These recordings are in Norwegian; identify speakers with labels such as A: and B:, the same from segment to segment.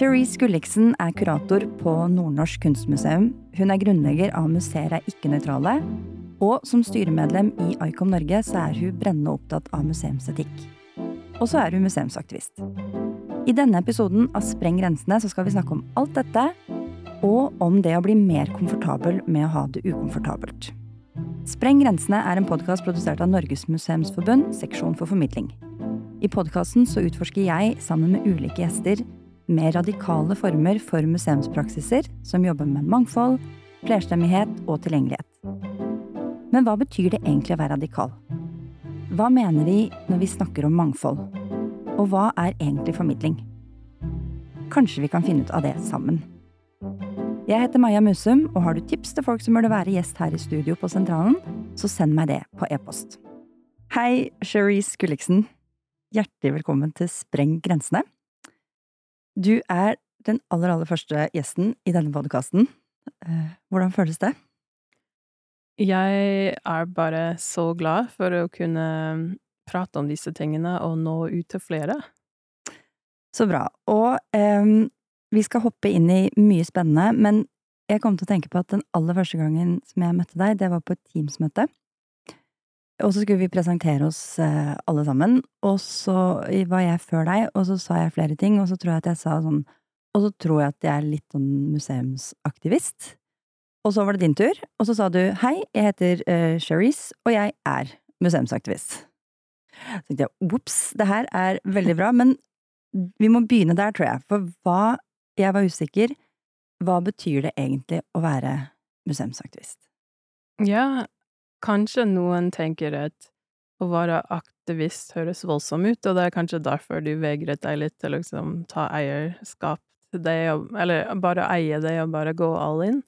A: Cherise Gulliksen er kurator på Nordnorsk kunstmuseum. Hun er grunnlegger av Museer er ikke-nøytrale. Og som styremedlem i ICOM Norge så er hun brennende opptatt av museumsetikk. Og så er hun museumsaktivist. I denne episoden av Spreng grensene så skal vi snakke om alt dette, og om det å bli mer komfortabel med å ha det ukomfortabelt. Spreng grensene er en podkast produsert av Norges museumsforbund, seksjon for formidling. I podkasten utforsker jeg, sammen med ulike gjester, mer radikale former for museumspraksiser som jobber med mangfold, flerstemmighet og tilgjengelighet. Men hva betyr det egentlig å være radikal? Hva mener vi når vi snakker om mangfold? Og hva er egentlig formidling? Kanskje vi kan finne ut av det sammen. Jeg heter Maja Musum, og har du tips til folk som burde være gjest her i studio på Sentralen, så send meg det på e-post. Hei, Cherise Gulliksen. Hjertelig velkommen til Spreng grensene. Du er den aller, aller første gjesten i denne podkasten. Eh, hvordan føles det?
B: Jeg er bare så glad for å kunne prate om disse tingene og nå ut til flere.
A: Så bra. Og um, vi skal hoppe inn i mye spennende, men jeg kom til å tenke på at den aller første gangen som jeg møtte deg, det var på et Teams-møte. Og så skulle vi presentere oss uh, alle sammen, og så var jeg før deg, og så sa jeg flere ting, og så tror jeg at jeg sa sånn Og så tror jeg at jeg er litt sånn museumsaktivist. Og så var det din tur, og så sa du hei, jeg heter uh, Cherise, og jeg er museumsaktivist. Så tenkte jeg ops, det her er veldig bra, men vi må begynne der, tror jeg. For hva Jeg var usikker. Hva betyr det egentlig å være museumsaktivist?
B: Ja, kanskje noen tenker at å være aktivist høres voldsomt ut, og det er kanskje derfor du vegret deg litt til å liksom ta eierskap til det, eller bare eie det og bare gå all in.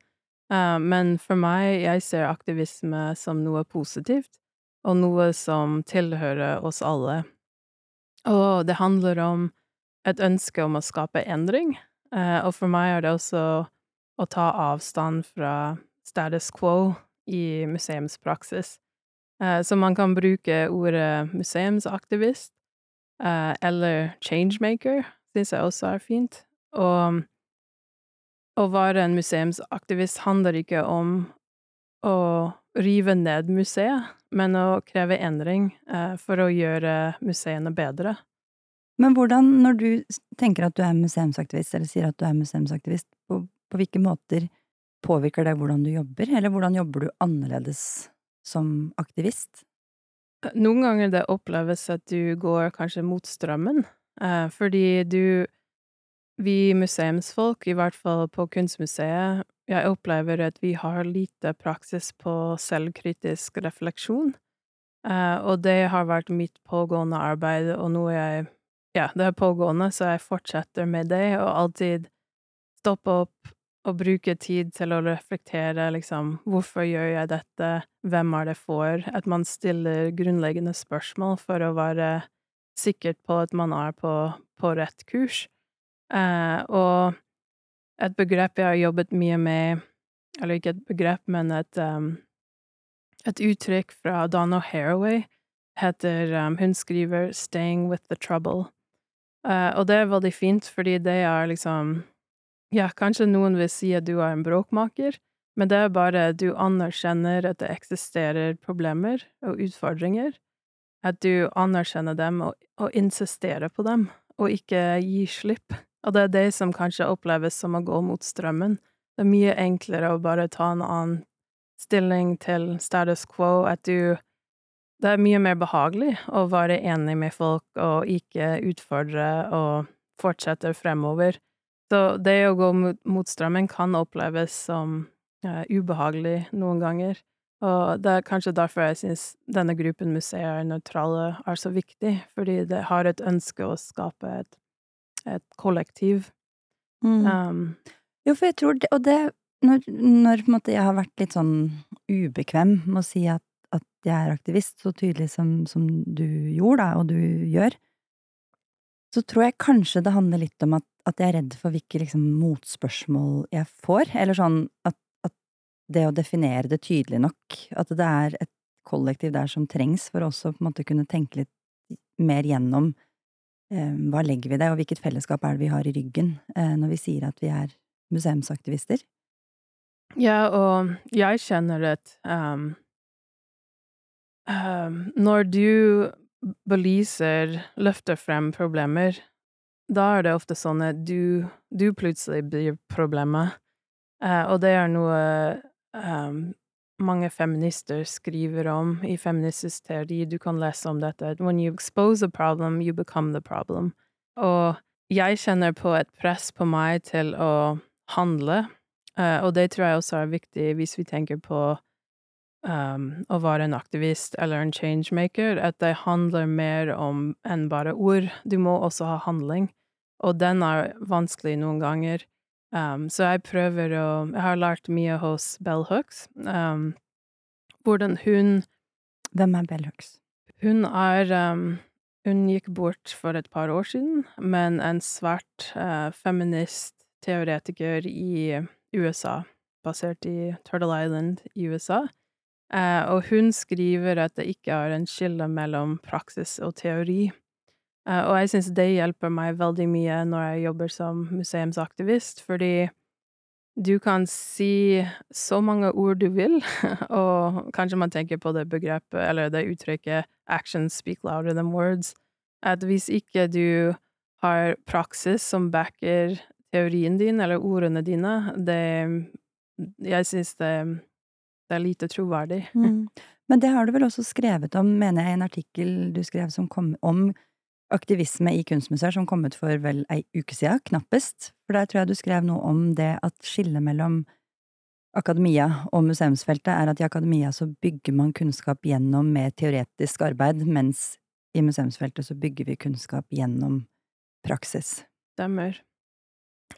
B: Uh, men for meg, jeg ser aktivisme som noe positivt og noe som tilhører oss alle. Og det handler om et ønske om å skape endring, uh, og for meg er det også å ta avstand fra status quo i museumspraksis. Eh, så man kan bruke ordet museumsaktivist, eh, eller changemaker, syns jeg også er fint. Og å være en museumsaktivist handler ikke om å rive ned museet, men å kreve endring eh, for å gjøre museene bedre.
A: Men hvordan, når du tenker at du er museumsaktivist, eller sier at du er museumsaktivist, på, på hvilke måter påvirker det hvordan du jobber, eller hvordan jobber du annerledes som aktivist?
B: Noen ganger det oppleves at du går kanskje mot strømmen, eh, fordi du Vi museumsfolk, i hvert fall på Kunstmuseet, jeg opplever at vi har lite praksis på selvkritisk refleksjon, Uh, og det har vært mitt pågående arbeid, og nå jeg Ja, det er pågående, så jeg fortsetter med det, og alltid stoppe opp og bruke tid til å reflektere, liksom, hvorfor gjør jeg dette, hvem er det for, at man stiller grunnleggende spørsmål for å være sikkert på at man er på, på rett kurs, eh, og et begrep jeg har jobbet mye med, eller ikke et begrep, men et, um, et uttrykk fra Donna Haraway heter um, Hun skriver 'Staying with the trouble'. Uh, og det er veldig fint, fordi det er liksom Ja, kanskje noen vil si at du er en bråkmaker, men det er bare at du anerkjenner at det eksisterer problemer og utfordringer, at du anerkjenner dem og, og insisterer på dem, og ikke gir slipp. Og det er det som kanskje oppleves som å gå mot strømmen. Det er mye enklere å bare ta en annen stilling til status quo, at du Det er mye mer behagelig å være enig med folk og ikke utfordre og fortsette fremover. Så det å gå mot, mot strømmen kan oppleves som uh, ubehagelig noen ganger. Og det er kanskje derfor jeg syns denne gruppen museer nøytrale er så viktig, fordi det har et ønske å skape et et kollektiv.
A: Mm. Um, jo, for jeg tror det Og det når, når måte jeg har vært litt sånn ubekvem med å si at, at jeg er aktivist, så tydelig som, som du gjorde, da, og du gjør, så tror jeg kanskje det handler litt om at, at jeg er redd for hvilke liksom, motspørsmål jeg får. Eller sånn at, at, det å definere det tydelig nok, at det er et kollektiv der som trengs for også på en måte kunne tenke litt mer gjennom eh, hva legger vi i det, og hvilket fellesskap er det vi har i ryggen eh, når vi sier at vi er museumsaktivister?
B: Ja, og jeg kjenner at um, um, når du belyser, løfter frem problemer, da er det ofte sånn at du, du plutselig blir problemet. eh, og det er noe um, mange feminister skriver om i feministisk teori. Du kan lese om dette. When you expose a problem, you become the problem. Og jeg kjenner på et press på meg til å handle, uh, og det tror jeg også er viktig hvis vi tenker på um, å være en aktivist eller en changemaker, at det handler mer om enn bare ord. Du må også ha handling, og den er vanskelig noen ganger. Um, så jeg prøver å Jeg har lært mye hos Bell Hooks. Um, hvordan hun
A: Hvem er Bell Hooks?
B: Hun er um, Hun gikk bort for et par år siden, men en svært uh, feminist teoretiker i USA, basert i Turtle Island i USA. Uh, og hun skriver at det ikke er en skille mellom praksis og teori. Uh, og jeg syns det hjelper meg veldig mye når jeg jobber som museumsaktivist, fordi du kan si så mange ord du vil, og kanskje man tenker på det begrepet, eller det uttrykket 'actions speak louder than words', at hvis ikke du har praksis som backer teorien din, eller ordene dine, det Jeg syns det, det er lite troverdig.
A: Mm. Men det har du vel også skrevet om, mener jeg, i en artikkel du skrev som kom om aktivisme i kunstmuseer som kom ut for vel ei uke siden, knappest. For der tror jeg du skrev noe om det at skillet mellom akademia og museumsfeltet er at i akademia så bygger man kunnskap gjennom mer teoretisk arbeid, mens i museumsfeltet så bygger vi kunnskap gjennom praksis.
B: Stemmer.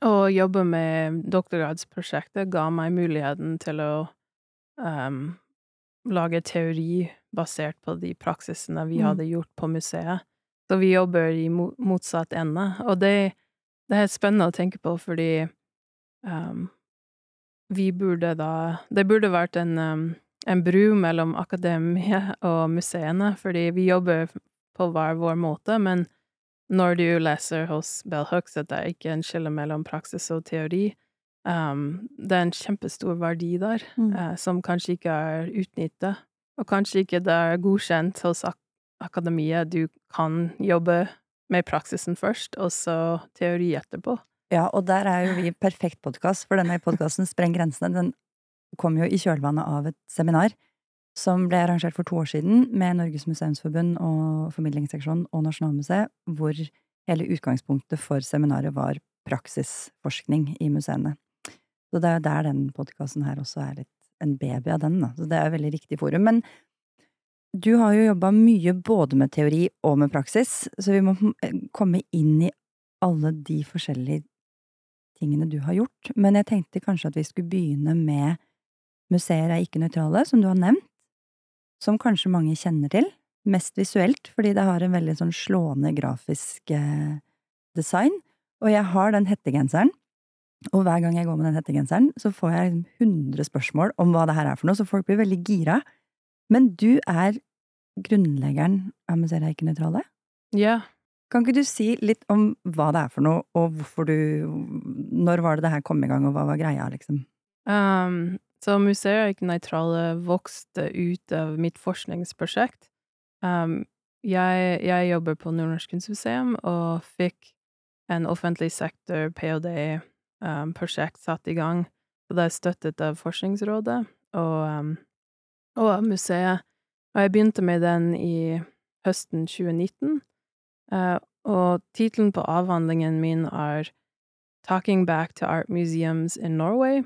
B: Å jobbe med doktorgradsprosjektet ga meg muligheten til å um, lage teori basert på de praksisene vi
A: Mm.
B: hadde gjort på museet. Så vi jobber i motsatt ende, og det, det er spennende å tenke på fordi um, vi burde da Det burde vært en, um, en bru mellom akademia og museene, fordi vi jobber på hver vår måte, men når du leser hos Bell Hooks at det er ikke en skille mellom praksis og teori, um, det er en kjempestor verdi der,
A: Mm.
B: uh, som kanskje ikke er utnyttet, og kanskje ikke det er godkjent hos ak akademia. Du kan jobbe med praksisen først, og så teori etterpå.
A: Ja, og der er jo vi perfekt podkast, for denne podkasten Spreng grensene, den kom jo i kjølvannet av et seminar som ble arrangert for to år siden med Norges museumsforbund og Formidlingsseksjonen og Nasjonalmuseet, hvor hele utgangspunktet for seminaret var praksisforskning i museene. Så det er jo der den podkasten her også er litt en baby av den, da. Så det er jo veldig riktig forum. Men du har jo jobba mye både med teori og med praksis, så vi må komme inn i alle de forskjellige tingene du har gjort. Men jeg tenkte kanskje at vi skulle begynne med Museer er ikke nøytrale, som du har nevnt. Som kanskje mange kjenner til. Mest visuelt, fordi det har en veldig sånn slående grafisk eh, design. Og jeg har den hettegenseren, og hver gang jeg går med den hettegenseren, så får jeg liksom 100 spørsmål om hva det her er for noe, så folk blir veldig gira. Men du er grunnleggeren av Museer er ikke nøytrale?
B: Ja.
A: Kan ikke du si litt om hva det er for noe, og hvorfor du Når var det det her kom i gang, og hva var greia, liksom?
B: Um, så Museer er ikke nøytrale vokste ut av mitt forskningsprosjekt. Um, jeg, jeg jobber på Nordnorsk kunstmuseum og fikk en offentlig sektor ph.d.-prosjekt satt i gang. Så det er støttet av Forskningsrådet og, um, og museet. Og jeg begynte med den i høsten 2019. Uh, og tittelen på avhandlingen min er Talking Back to Art Museums in Norway.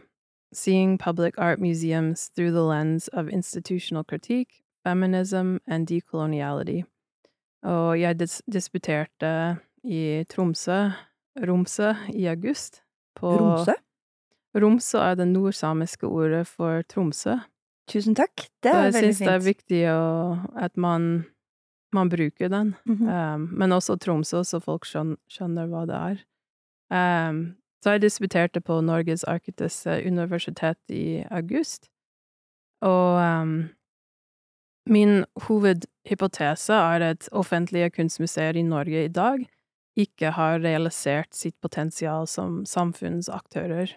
B: Seeing public art museums through the lens of institutional critique, feminism and decoloniality. Og jeg dis disputerte i Tromsø, Romsø, i august. På
A: Romsø?
B: Romsø er det nordsamiske ordet for Tromsø.
A: Tusen takk. Det er veldig fint.
B: jeg syns det er viktig å, at man, man bruker den.
A: Mhm.
B: Um, men også Tromsø, så folk skjøn- skjønner hva det er. Um, så jeg disputerte på Norges arktiske universitet i august, og um, min hovedhypotese er at offentlige kunstmuseer i Norge i dag ikke har realisert sitt potensial som samfunnsaktører.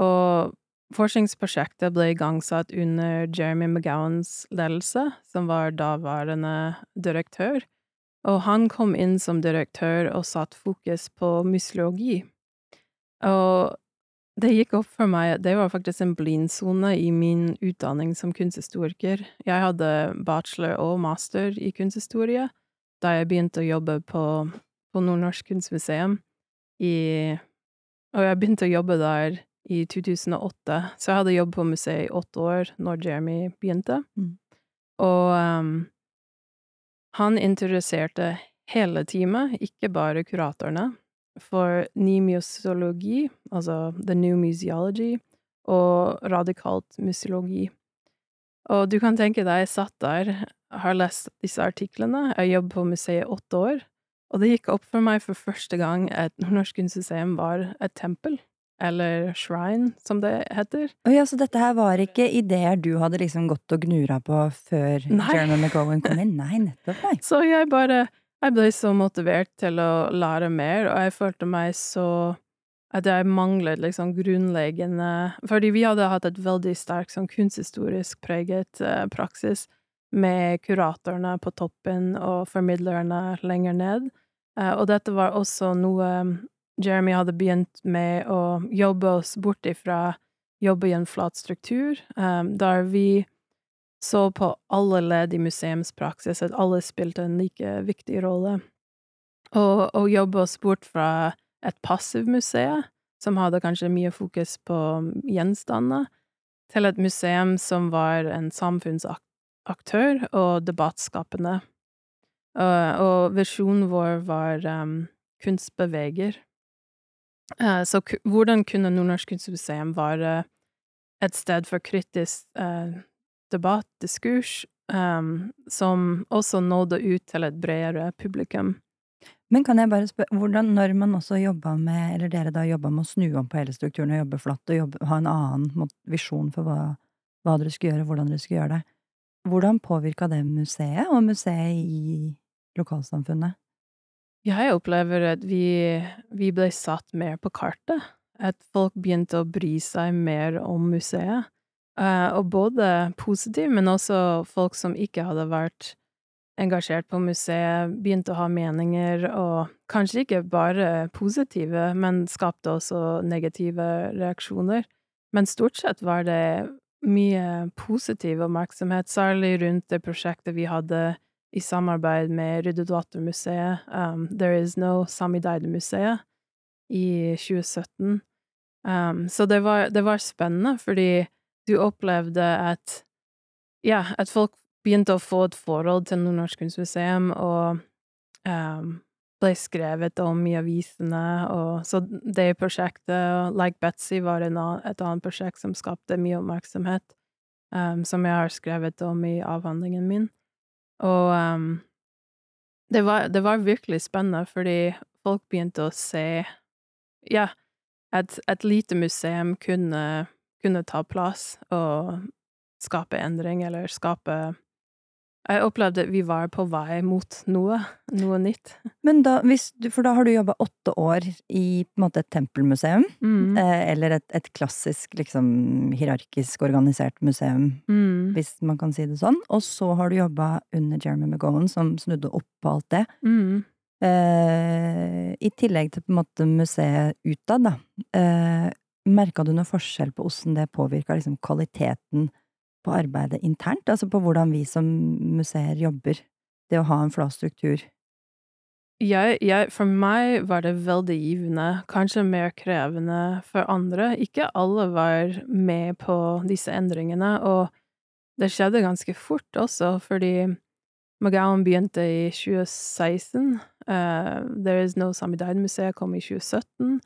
B: Og forskningsprosjektet ble igangsatt under Jeremy McGowans ledelse, som var daværende direktør, og han kom inn som direktør og satt fokus på mysiologi. Og det gikk opp for meg at det var faktisk en blindsone i min utdanning som kunsthistoriker. Jeg hadde bachelor og master i kunsthistorie da jeg begynte å jobbe på, på Nordnorsk kunstmuseum i Og jeg begynte å jobbe der i 2008, så jeg hadde jobbet på museet i åtte år når Jeremy begynte.
A: Mm.
B: Og um, han interesserte hele teamet, ikke bare kuratorene for ny museologi, altså the new museology, og radikalt museologi. Og du kan tenke deg, jeg satt der, har lest disse artiklene, jeg jobbet på museet i åtte år, og det gikk opp for meg for første gang at Nordnorsk kunstmuseum var et tempel. Eller shrine, som det heter.
A: Oh ja, Så dette her var ikke ideer du hadde liksom gått og gnura på før
B: Nei.
A: Jeremy McGowan kom inn? Nei, nettopp, nei.
B: Så jeg bare jeg ble så motivert til å lære mer, og jeg følte meg så at jeg manglet liksom grunnleggende Fordi vi hadde hatt et veldig sterkt sånn kunsthistorisk preget eh, praksis med kuratorene på toppen og formidlerne lenger ned, eh, og dette var også noe Jeremy hadde begynt med å jobbe oss bort ifra jobbe i en flat struktur, um, der vi så på alle ledd i museumspraksis at alle spilte en like viktig rolle. Og, og jobbe oss bort fra et passivmuseum, som hadde kanskje mye fokus på gjenstander, til et museum som var en samfunnsaktør og debattskapende. Og, og visjonen vår var um, kunstbeveger. Uh, så hvordan kunne Nordnorsk kunstmuseum være et sted for kritisk uh, debatt, diskurs, um, som også nådde ut til et bredere publikum.
A: Men kan jeg bare spørre, hvordan, når man også jobba med, eller dere da jobba med å snu om på hele strukturen og jobbe flatt og jobbe, ha en annen visjon for hva, hva dere skulle gjøre, hvordan dere skulle gjøre det, hvordan påvirka det museet og museet i lokalsamfunnet?
B: Jeg opplever at vi, vi ble satt mer på kartet. At folk begynte å bry seg mer om museet. Uh, og både positive, men også folk som ikke hadde vært engasjert på museet, begynte å ha meninger, og kanskje ikke bare positive, men skapte også negative reaksjoner. Men stort sett var det mye positiv oppmerksomhet, særlig rundt det prosjektet vi hadde i samarbeid med Ryddedatermuseet, um, There Is No Samidaide-museet, i 2017. Um, så det var, det var spennende, fordi du opplevde at ja, at folk begynte å få et forhold til Nordnorsk kunstmuseum, og um, ble skrevet om i avisene, og så det prosjektet, Like Betzy, var en, et annet prosjekt som skapte mye oppmerksomhet, um, som jeg har skrevet om i avhandlingen min. Og um, det, var, det var virkelig spennende, fordi folk begynte å se Ja, et, et lite museum kunne kunne ta plass og skape endring, eller skape Jeg opplevde vi var på vei mot noe, noe nytt.
A: Men da, hvis du, for da har du jobba åtte år i måte et tempelmuseum,
B: mm.
A: eh, eller et, et, klassisk, liksom hierarkisk organisert museum,
B: mm.
A: hvis man kan si det sånn, og så har du jobba under Jeremy McGowan, som snudde opp på alt det.
B: Mm.
A: Eh, I tillegg til på en måte museet utad, da. Eh, Merka du noe forskjell på åssen det påvirka liksom kvaliteten på arbeidet internt? Altså på hvordan vi som museer jobber? Det å ha en flat struktur?
B: Jeg, jeg, for meg var det veldig givende, kanskje mer krevende for andre. Ikke alle var med på disse endringene, og det skjedde ganske fort også, fordi McGowan begynte i 2016. Uh, There Is No Samidaid-museet kom i 2017.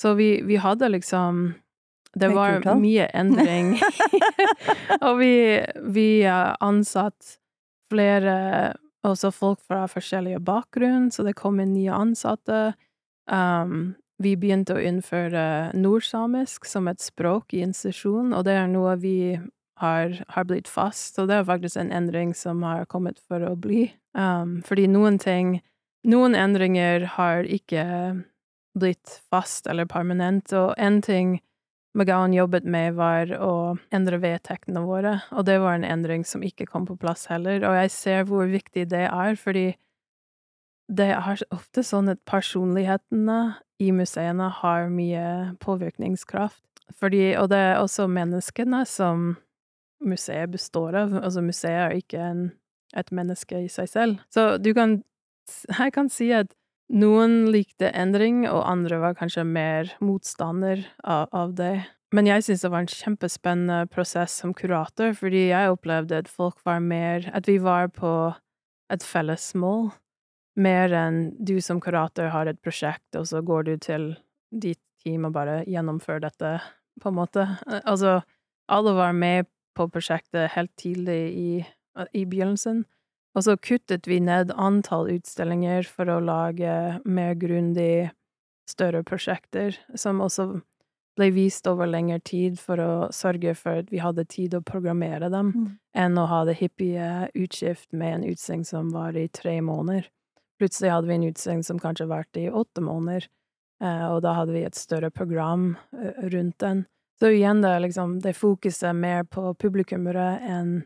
B: Så vi, vi hadde liksom Det var mye endring. og vi, vi ansatte flere også folk fra forskjellige bakgrunn, så det kom inn nye ansatte. Um, vi begynte å innføre nordsamisk som et språk i institusjonen, og det er noe vi har, har, blitt fast, og det er faktisk en endring som har kommet for å bli. Um, fordi noen ting noen endringer har ikke blitt fast eller permanent, og én ting McGowan jobbet med, var å endre vedtektene våre, og det var en endring som ikke kom på plass heller, og jeg ser hvor viktig det er, fordi det er ofte sånn at personlighetene i museene har mye påvirkningskraft, fordi og det er også menneskene som museet består av, altså museet er ikke en et menneske i seg selv. Så du kan jeg kan si at noen likte endring, og andre var kanskje mer motstander av, av det. Men jeg syns det var en kjempespennende prosess som kurator, fordi jeg opplevde at folk var mer At vi var på et felles mål, mer enn du som kurator har et prosjekt, og så går du til ditt team og bare gjennomfører dette, på en måte. Altså, alle var med på prosjektet helt tidlig i, i begynnelsen. Og så kuttet vi ned antall utstillinger for å lage mer grundig, større prosjekter, som også ble vist over lengre tid for å sørge for at vi hadde tid å programmere dem, mm. enn å ha det hippie utskift med en utstilling som var i tre måneder. Plutselig hadde vi en utstilling som kanskje varte i åtte måneder, eh, og da hadde vi et større program eh, rundt den. Så igjen, det, liksom, det fokuset mer på publikummere enn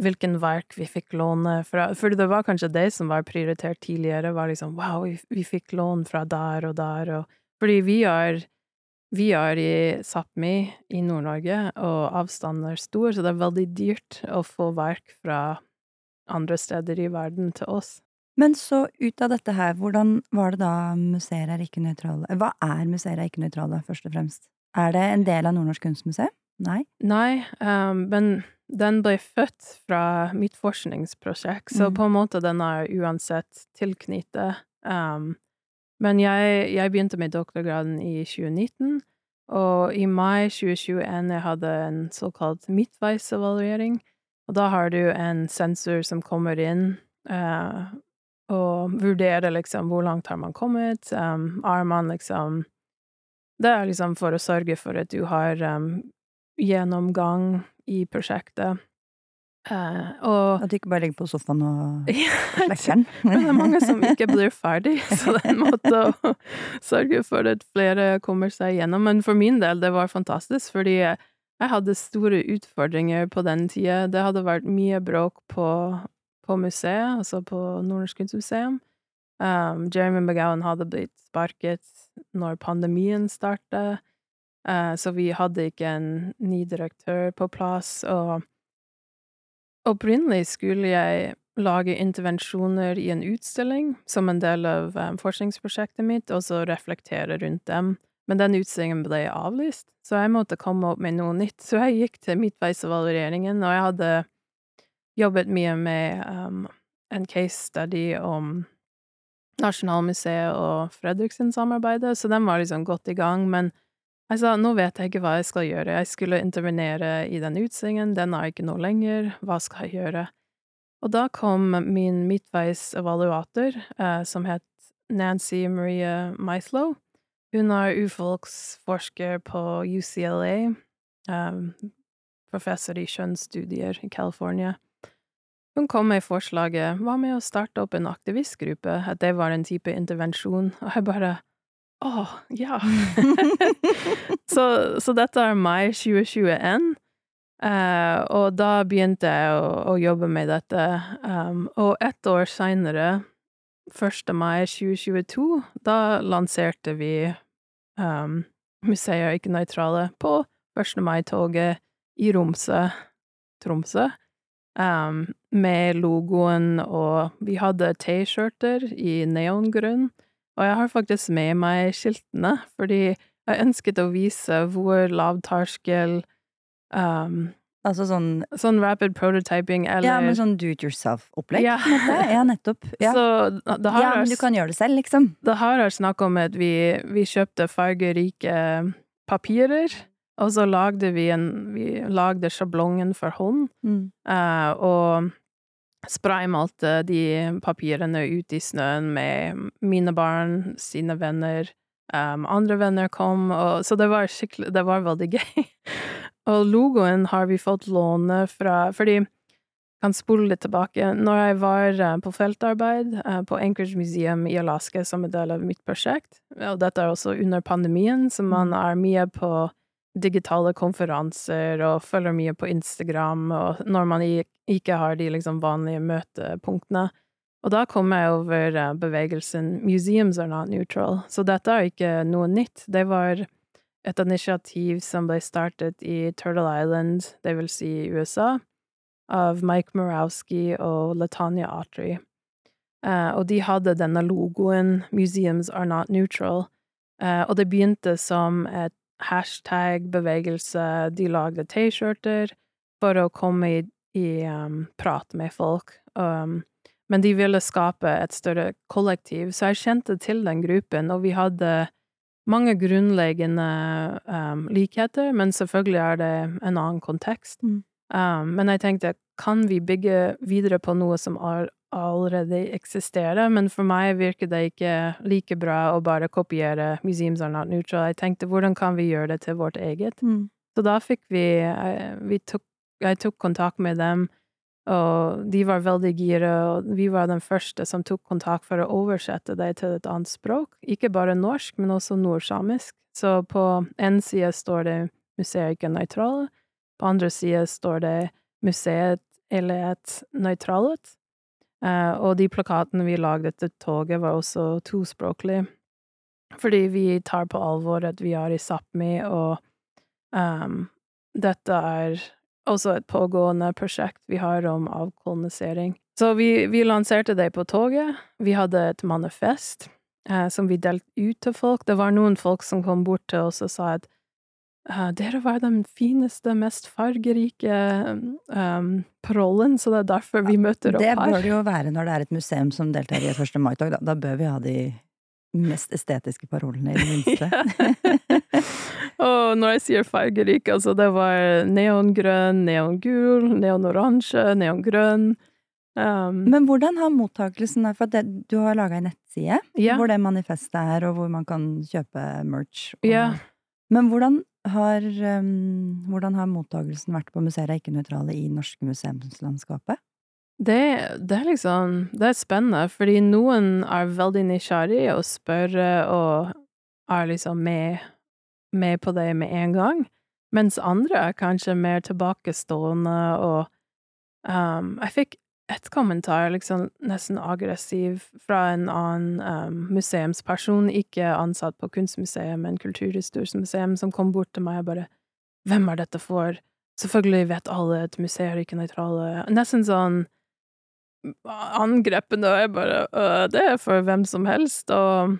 B: hvilken verk vi fikk låne fra For det var kanskje det som var prioritert tidligere, var liksom wow, vi, vi fikk lån fra der og der, og Fordi vi er vi er i Sápmi i Nord-Norge, og avstanden er stor, så det er veldig dyrt å få verk fra andre steder i verden til oss.
A: Men så ut av dette her, hvordan var det da museer er ikke nøytrale Hva er museer er ikke nøytrale, først og fremst? Er det en del av Nordnorsk kunstmuseum? Nei?
B: Nei, um, men den ble født fra mitt forskningsprosjekt, så mm. på en måte den er uansett tilknyttet. Um, men jeg, jeg, begynte med doktorgraden i 2019, og i mai 2021 jeg hadde en såkalt midtveisevaluering. Og da har du en sensor som kommer inn uh, og vurderer liksom hvor langt har man kommet, um, er man liksom Det er liksom for å sørge for at du har um, gjennomgang i prosjektet.
A: Uh, og At du ikke bare ligger på sofaen og slekker den?
B: Men det er mange som ikke blir ferdig, så det er en måte å sørge for at flere kommer seg gjennom. Men for min del, det var fantastisk, fordi jeg hadde store utfordringer på den tida. Det hadde vært mye bråk på, på museet, altså på Nordnorsk kunstmuseum. Um, Jeremy McGowan hadde blitt sparket når pandemien startet. Uh, så vi hadde ikke en ny direktør på plass, og opprinnelig skulle jeg lage intervensjoner i en utstilling som en del av um, forskningsprosjektet mitt, og så reflektere rundt dem. Men den utstillingen ble avlyst, så jeg måtte komme opp med noe nytt. Så jeg gikk til midtveisevalueringen, og jeg hadde jobbet mye med um, en case study om Nasjonalmuseet og Fredriksen-samarbeidet, så den var liksom godt i gang, men jeg sa nå vet jeg ikke hva jeg skal gjøre, jeg skulle intervenere i den utstillingen, den er ikke nå lenger, hva skal jeg gjøre? Og da kom min midtveisevaluator, eh, som het Nancy Maria Meislow. Hun er urfolksforsker på UCLA, eh, professor i kjønnsstudier i California. Hun kom med forslaget hva med å starte opp en aktivistgruppe, at det var en type intervensjon, og jeg bare å, ja. så, så, dette er mai 2021. Uh, eh, og da begynte jeg å, å jobbe med dette. Um, og ett år seinere, 1. mai 2022, da lanserte vi um, Museet er ikke nøytrale på 1. mai-toget i Romsø, Tromsø. Um, med logoen, og vi hadde T-skjorter i neongrunn. Og jeg har faktisk med meg skiltene, fordi jeg ønsket å vise hvor lavterskel um,
A: Altså sånn
B: Sånn rapid prototyping eller
A: Ja, men sånn do it yourself-opplegg? Ja. ja, nettopp. Ja.
B: Så,
A: ja, men du kan gjøre det selv, liksom.
B: Det har vært snakk om at vi, vi kjøpte fargerike papirer, og så lagde vi en Vi lagde sjablongen for hånd, mm. uh, og spraymalte de papirene ut i snøen med mine barn, sine venner. Um, andre venner kom, og, så det var skikkelig Det var veldig gøy. og logoen har vi fått låne fra Fordi kan spole litt tilbake. Når jeg var uh, på feltarbeid på Anchorage Museum i Alaska som en del av mitt prosjekt, og dette er også under pandemien, så man mm. er mye på digitale konferanser og følger mye på Instagram, og når man ikke har de liksom vanlige møtepunktene. Og da kom jeg over uh, bevegelsen Museums are not neutral, så dette er ikke noe nytt. Det var et initiativ som ble startet i Turtle Island, det vil si USA, av Mike Murawski og Latanya Autry. Uh, og de hadde denne logoen Museums are not neutral, uh, og det begynte som et hashtag-bevegelse. De lagde T-skjorter for å komme i, i um, prat med folk. Um, men de ville skape et større kollektiv, så jeg kjente til den gruppen, og vi hadde mange grunnleggende um, likheter, men selvfølgelig er det en annen kontekst. Mm. Um, men jeg tenkte, kan vi bygge videre på noe som er, allerede eksisterer? Men for meg virker det ikke like bra å bare kopiere Museums are not neutral. Jeg tenkte, hvordan kan vi gjøre det til vårt eget? Mm. Så da fikk vi, jeg, eh, vi tok, jeg tok kontakt med dem og de var veldig gira, og vi var den første som tok kontakt for å oversette det til et annet språk. Ikke bare norsk, men også nordsamisk. Så på én side står det museet ikke nøytralt, på andre side står det museet eller et nøytralet. Uh, og de plakatene vi lagde etter toget, var også tospråklige. Fordi vi tar på alvor at vi er i Sápmi, og um, dette er også et pågående prosjekt vi har om avkolonisering. Så vi, vi lanserte det på toget. Vi hadde et manifest eh, som vi delte ut til folk. Det var noen folk som kom bort til oss og sa at dere var den fineste, mest fargerike um, parollen, så det er derfor vi møter opp
A: her. Det bør det jo være når det er et museum som deltar i et 1. mai-tog. Da. da bør vi ha de mest estetiske parolene, i det minste.
B: Og når jeg sier fargerik, altså det var neongrønn, neongul, neonoransje, neongrønn.
A: Um, Men hvordan har mottakelsen For det, du har laga en nettside yeah. hvor det manifestet er, og hvor man kan kjøpe merch. Og,
B: yeah.
A: Men hvordan har, um, hvordan har mottagelsen vært på museer ikke-nøytrale i norske museumslandskapet?
B: Det, det, er liksom Det er spennende, fordi noen er veldig nysgjerrig og spør og er liksom med med på det med en gang, mens andre er kanskje mer tilbakestående og um, Jeg fikk et kommentar, liksom nesten aggressiv, fra en annen um, museumsperson, ikke ansatt på Kunstmuseet, men Kulturhistorisk museum, som kom bort til meg og bare Hvem er dette for? Selvfølgelig vet alle at museer er ikke nøytrale. Nesten sånn angrepende, og jeg bare øh, Det er for hvem som helst, og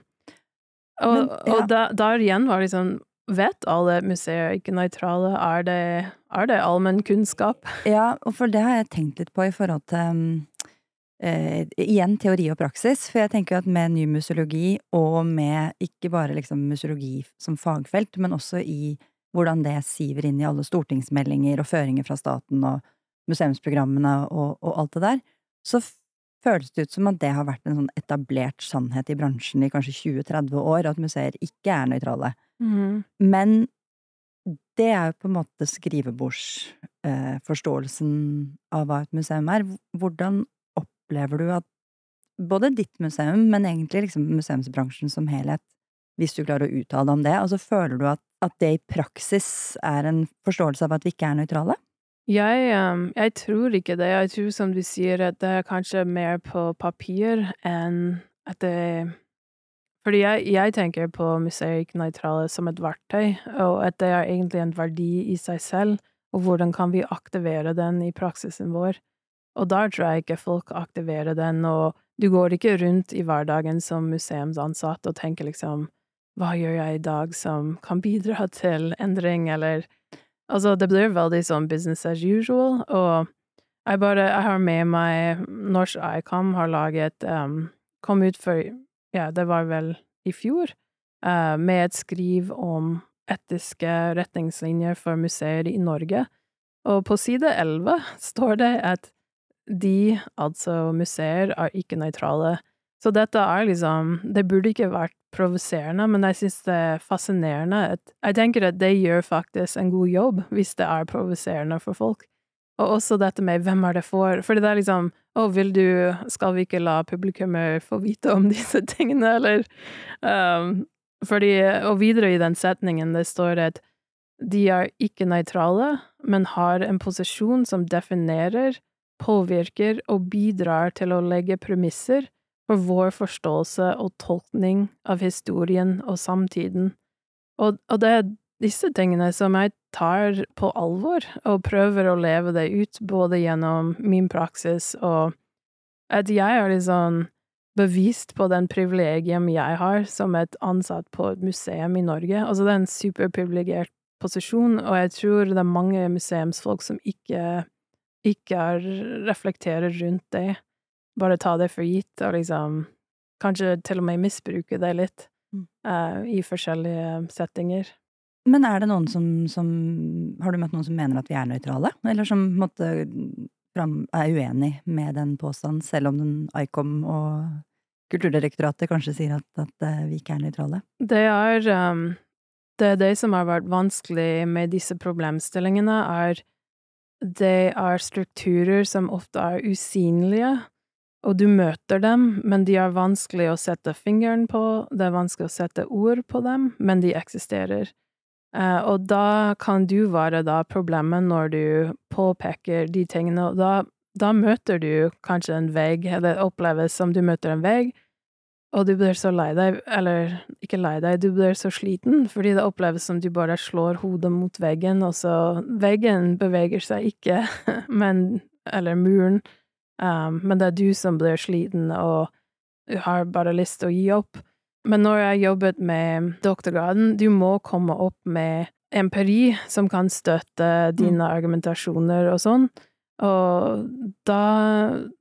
B: og, Men, ja. og da, der igjen var liksom Vet alle museer ikke nøytrale? Er det, er det allmennkunnskap?
A: Ja, og for det har jeg tenkt litt på i forhold til um, eh, igjen teori og praksis. For jeg tenker at med ny museologi, og med ikke bare liksom museologi som fagfelt, men også i hvordan det siver inn i alle stortingsmeldinger og føringer fra staten og museumsprogrammene og, og alt det der, så føles det ut som at det har vært en sånn etablert sannhet i bransjen i kanskje 20-30 år, at museer ikke er nøytrale. Mm. Men det er jo på en måte skrivebordsforståelsen eh, av hva et museum er. Hvordan opplever du at både ditt museum, men egentlig liksom museumsbransjen som helhet, hvis du klarer å uttale deg om det, altså føler du at, at, det i praksis er en forståelse av at vi ikke er nøytrale?
B: Jeg, um, jeg tror ikke det. Jeg tror, som du sier, at det er kanskje mer på papir enn at det fordi jeg, jeg tenker på museet nøytrale som et verktøy, og at det er egentlig en verdi i seg selv, og hvordan kan vi aktivere den i praksisen vår. Og der tror jeg ikke folk aktiverer den, og du går ikke rundt i hverdagen som museumsansatt og tenker liksom hva gjør jeg i dag som kan bidra til endring, eller Altså, det blir veldig sånn business as usual, og jeg bare Jeg har med meg Norsk ICOM har laget um, Kom ut for ja, det var vel i fjor, uh, med et skriv om etiske retningslinjer for museer i Norge. Og på side elleve står det at de, altså museer, er ikke nøytrale. Så dette er liksom Det burde ikke vært provoserende, men jeg synes det er fascinerende at Jeg tenker at det gjør faktisk en god jobb, hvis det er provoserende for folk. Og også dette med hvem er det for? For det er liksom Å, vil du Skal vi ikke la publikummer få vite om disse tingene, eller um, Fordi Og videre i den setningen det står at de er ikke nøytrale, men har en posisjon som definerer, påvirker og bidrar til å legge premisser for vår forståelse og tolkning av historien og samtiden. Og, og det er disse tingene som jeg tar på alvor, og prøver å leve det ut, både gjennom min praksis og at jeg er liksom bevist på den privilegium jeg har som et ansatt på et museum i Norge. Altså, det er en superprivilegert posisjon, og jeg tror det er mange museumsfolk som ikke, ikke reflekterer rundt det. Bare ta det for gitt, og liksom kanskje til og med misbruke det litt mm. uh, i forskjellige settinger.
A: Men er det noen som, som, Har du møtt noen som mener at vi er nøytrale? Eller som måtte, er uenig med den påstanden, selv om den ICOM og Kulturdirektoratet kanskje sier at, at eh, vi ikke er nøytrale?
B: Det er um, det, er det som har vært vanskelig med disse problemstillingene, er det er strukturer som ofte er usynlige, og du møter dem, men de er vanskelig å sette fingeren på, det er vanskelig å sette ord på dem, men de eksisterer. Uh, og da kan du være da problemet når du påpeker de tingene, og da, da møter du kanskje en vegg, eller oppleves som du møter en vegg, og du blir så lei deg, eller ikke lei deg, du blir så sliten, fordi det oppleves som du bare slår hodet mot veggen, og så Veggen beveger seg ikke, men Eller muren, um, men det er du som blir sliten og har bare lyst til å gi opp. Men når jeg jobbet med doktorgraden, du må komme opp med empiri som kan støtte mm. dine argumentasjoner og sånn. Og da,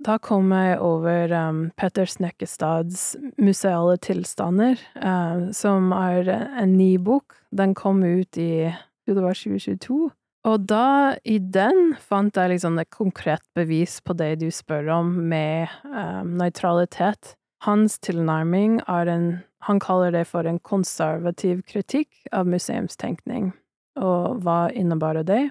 B: da kom jeg over um, Petter Snekkestads museale tilstander, uh, som er en ny bok. Den kom ut i det var 2022. Og da, i den, fant jeg liksom et konkret bevis på det du spør om med um, nøytralitet. Hans tilnærming er en han kaller det for en konservativ kritikk av museumstenkning. Og hva innebærer det?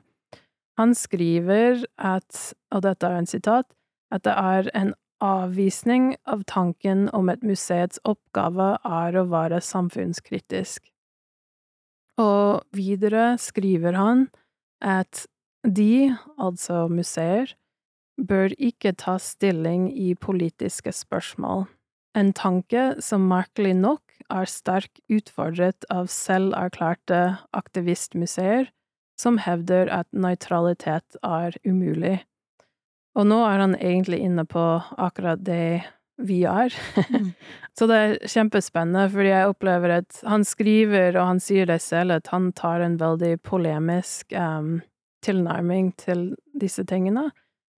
B: Han skriver at, og dette er en sitat, at det er en avvisning av tanken om et museets oppgave er å være samfunnskritisk. Og videre skriver han at de, altså museer, bør ikke ta stilling i politiske spørsmål en tanke som merkelig nok er sterkt utfordret av selverklærte aktivistmuseer, som hevder at nøytralitet er umulig. Og nå er han egentlig inne på akkurat det vi er. Mm. Så det er kjempespennende, fordi jeg opplever at han skriver, og han sier det selv, at han tar en veldig polemisk um, tilnærming til disse tingene.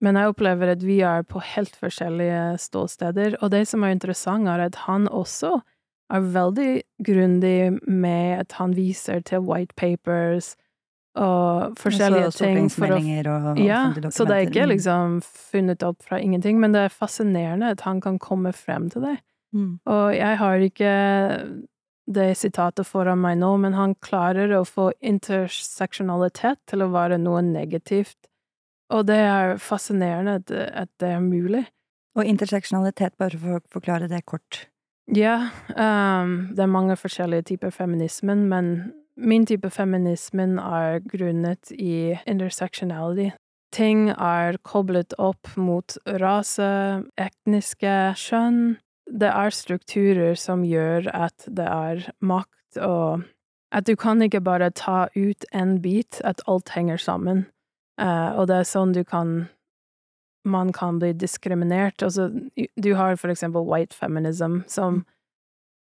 B: Men jeg opplever at vi er på helt forskjellige ståsteder, og det som er interessant, er at han også er veldig grundig med at han viser til white papers og forskjellige så, ting for å og, Ja, så det er ikke liksom funnet opp fra ingenting, men det er fascinerende at han kan komme frem til det. Mm. Og jeg har ikke det sitatet foran meg nå, men han klarer å få interseksjonalitet til å være noe negativt og det er fascinerende at det er mulig.
A: Og interseksjonalitet, bare for å forklare det kort?
B: Ja, um, det er mange forskjellige typer feminismen, men min type feminismen er grunnet i intersectionality. Ting er koblet opp mot rase, etniske kjønn. Det er strukturer som gjør at det er makt og At du kan ikke bare ta ut en bit, at alt henger sammen. Uh, og det er sånn du kan Man kan bli diskriminert. Altså, du har for eksempel white feminism, som.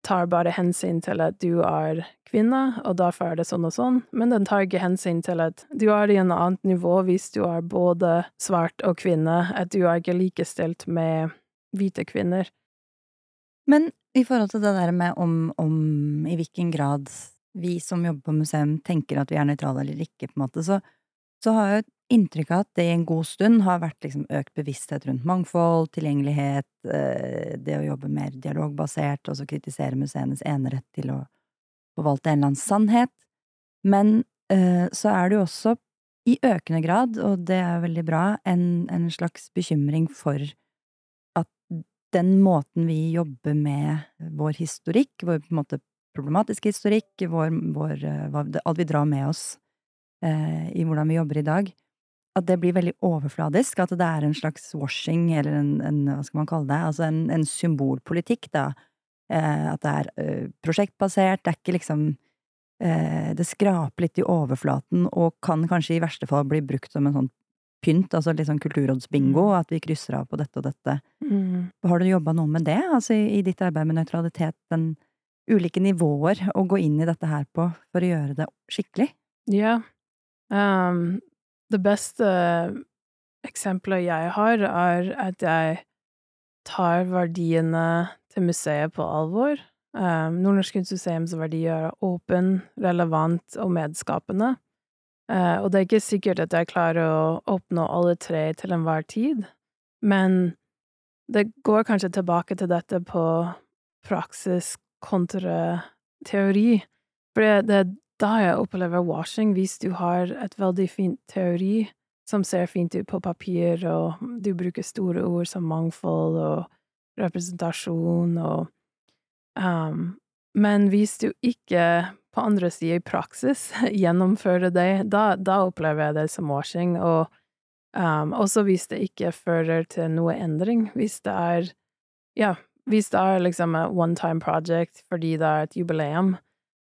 B: Tar bare hensyn til at du er kvinne, og derfor er det sånn og sånn, men den tar ikke hensyn til at du er i en annet nivå hvis du er både svart og kvinne, at du er ikke likestilt med hvite kvinner.
A: Men i forhold til det der med om, om i hvilken grad vi som jobber på museum tenker at vi er nøytrale eller ikke, på en måte, så, så har jeg inntrykk av at det i en god stund har vært liksom økt bevissthet rundt mangfold, tilgjengelighet, eh, det å jobbe mer dialogbasert, og så kritisere museenes enerett til å forvalte en eller annen sannhet. Men eh, så er det jo også i økende grad, og det er veldig bra, en, en slags bekymring for at den måten vi jobber med vår historikk, vår på en måte problematiske historikk, vår, vår, hva, alt vi drar med oss eh, i hvordan vi jobber i dag, at det blir veldig overfladisk, at det er en slags washing, eller en, en hva skal man kalle det, altså en, en symbolpolitikk, da. Eh, at det er eh, prosjektbasert, det er ikke liksom eh, Det skraper litt i overflaten, og kan kanskje i verste fall bli brukt som en sånn pynt, altså litt sånn kulturrådsbingo, mm. at vi krysser av på dette og dette. Mm. Har du jobba noe med det, altså i, i ditt arbeid med nøytralitet, den ulike nivåer å gå inn i dette her på for å gjøre det skikkelig?
B: Ja. Um, det beste eksempelet jeg har, er at jeg tar verdiene til museet på alvor. Um, Nordnorsk Kunstmuseums verdier er åpen, relevant og medskapende. Uh, og det er ikke sikkert at jeg klarer å oppnå alle tre til enhver tid, men det går kanskje tilbake til dette på praksis kontra teori, for det, det da jeg opplever washing, hvis du har et veldig fint teori som ser fint ut på papir, og du bruker store ord som mangfold og representasjon og um, Men hvis du ikke på andre sida i praksis gjennomfører det, da, da, opplever jeg det som washing, og um, også hvis det ikke fører til noe endring, hvis det er Ja, hvis det er liksom et one time project fordi det er et jubileum,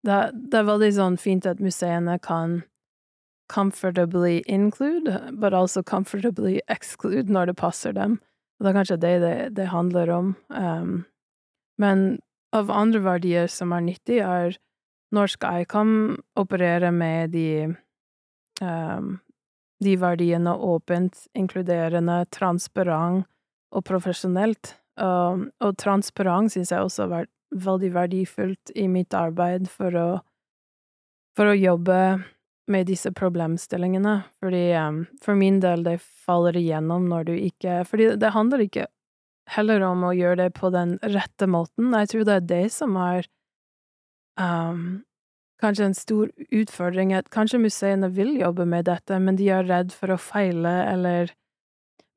B: det, det, er veldig sånn fint at museene kan comfortably include, but also comfortably exclude når det passer dem. Og det er kanskje det det, det handler om. Um, men av andre verdier som er nyttig, er norsk ICOM opererer med de um, de verdiene åpent, inkluderende, transparent og profesjonelt. Um, og transparent syns jeg også har vært veldig verdifullt i mitt arbeid for å for å jobbe med disse problemstillingene, fordi um, for min del, det faller igjennom når du ikke Fordi det handler ikke heller om å gjøre det på den rette måten, jeg tror det er det som er um, kanskje en stor utfordring, at kanskje museene vil jobbe med dette, men de er redd for å feile, eller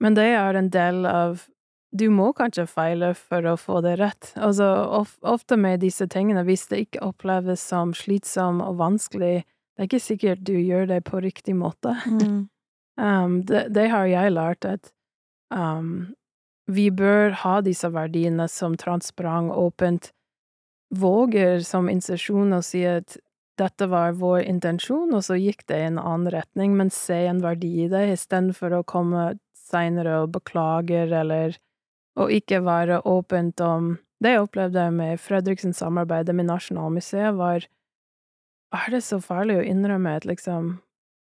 B: Men det er en del av du må kanskje feile for å få det rett. Altså, of, ofte med disse tingene, hvis det ikke oppleves som slitsom og vanskelig, det er ikke sikkert du gjør det på riktig måte. Mm. um, det, det, har jeg lært, at um, vi bør ha disse verdiene som transparent, åpent, våger som institusjon å si at dette var vår intensjon, og så gikk det i en annen retning, men se en verdi i det, istedenfor å komme seinere og beklager eller og ikke være åpent om Det jeg opplevde med Fredriksens samarbeid med Nasjonalmuseet, var Er det så farlig å innrømme at liksom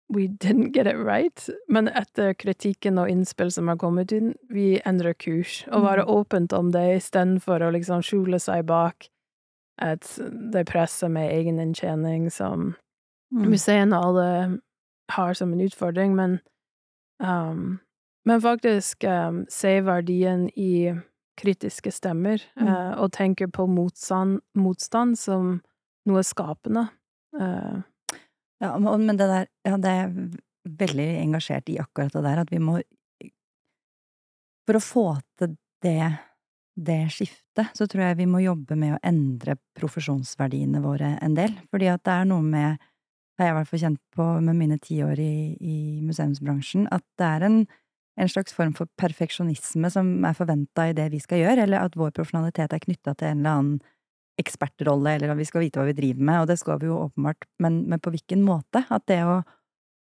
B: We didn't get it right, men etter kritikken og innspill som har kommet inn, vi endrer kurs, og være mm. åpent om det istedenfor å liksom skjule seg bak at det presset med egeninntjening som mm. museene alle har som en utfordring, men um, men faktisk um, se verdien i kritiske stemmer, mm. uh, og tenke på motstand, motstand som noe skapende. Uh.
A: Ja, men det der Ja, det er veldig engasjert i akkurat det der, at vi må For å få til det, det skiftet, så tror jeg vi må jobbe med å endre profesjonsverdiene våre en del. Fordi at det er noe med, har jeg i hvert fall kjent på med mine ti år i, i museumsbransjen, at det er en en slags form for perfeksjonisme som er forventa i det vi skal gjøre, eller at vår profesjonalitet er knytta til en eller annen ekspertrolle, eller at vi skal vite hva vi driver med, og det skal vi jo åpenbart, men, men på hvilken måte? At det å,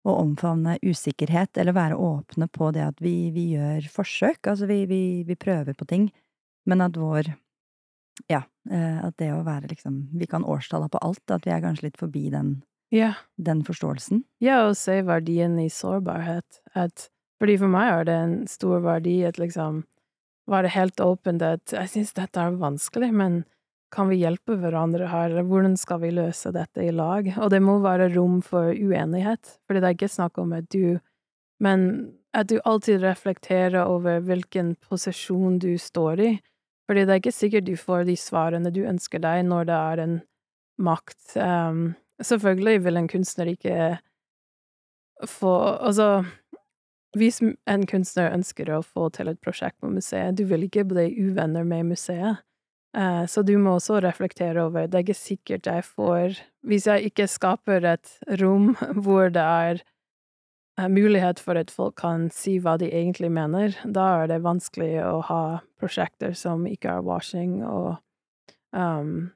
A: å, omfavne usikkerhet, eller være åpne på det at vi, vi gjør forsøk, altså vi, vi, vi, prøver på ting, men at vår ja, eh, at det å være liksom Vi kan årstalla på alt, at vi er kanskje litt forbi den,
B: ja.
A: den forståelsen.
B: Ja, og se verdien i sårbarhet. At fordi for meg er det en stor verdi at liksom være helt åpent at jeg synes dette er vanskelig, men kan vi hjelpe hverandre her, hvordan skal vi løse dette i lag? Og det må være rom for uenighet, fordi det er ikke snakk om at du Men at du alltid reflekterer over hvilken posisjon du står i, fordi det er ikke sikkert du får de svarene du ønsker deg når det er en makt. Um, selvfølgelig vil en kunstner ikke få Altså, hvis en kunstner ønsker å få til et prosjekt på museet, du vil ikke bli uvenner med museet. Uh, så du må også reflektere over Det er ikke sikkert jeg får Hvis jeg ikke skaper et rom hvor det er eh, mulighet for at folk kan si hva de egentlig mener, da er det vanskelig å ha prosjekter som ikke er washing og um,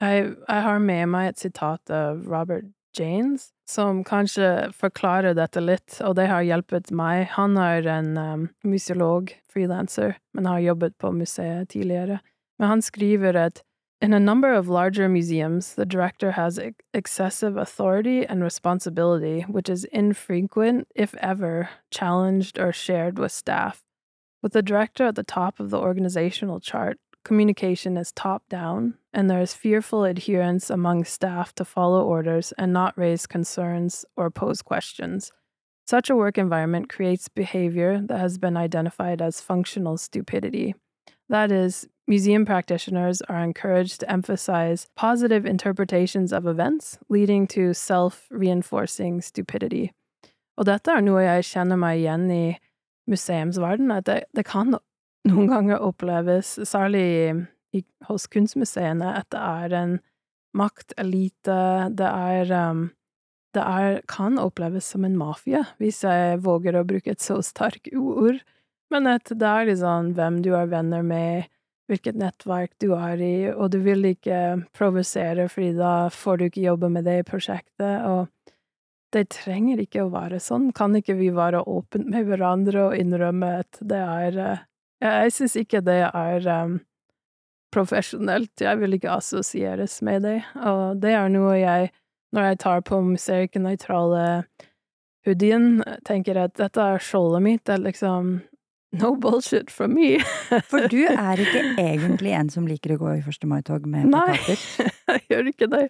B: jeg, jeg har med meg et sitat av Robert Janes, som kanskje forklarer dette litt, og det har hjulpet meg. Han er en um, museolog, frilanser, men har jobbet på museet tidligere. Men han skriver at In a number of larger museums, the director has excessive authority and responsibility, which is infrequent, if ever, challenged or shared with staff. With the director at the top of the organizational chart, communication is top down, and there is fearful adherence among staff to follow orders and not raise concerns or pose questions. Such a work environment creates behavior that has been identified as functional stupidity. That is, museum practitioners are encouraged to emphasize positive interpretations of events, leading to self reinforcing stupidity. Og dette er noe jeg kjenner meg igjen i museumsverden, at det, det kan noen ganger oppleves, særlig i, hos kunstmuseene, at det er en maktelite, det er um, det er, kan oppleves som en mafia, hvis jeg våger å bruke et så sterkt ord, men at det er liksom hvem du er venner med, hvilket nettverk du er i, og du vil ikke provosere, fordi da får du ikke jobbe med det i prosjektet, og det trenger ikke å være sånn, kan ikke vi være åpne med hverandre og innrømme at det er eh, jeg syns ikke det er um, profesjonelt, jeg vil ikke assosieres med det, og det er noe jeg, når jeg tar på meg nøytrale hoodien, tenker at dette er skjoldet mitt, det er liksom no bullshit for me.
A: For du er ikke egentlig en som liker å gå i 1. mai-tog med plakater?
B: Nei, jeg gjør ikke det.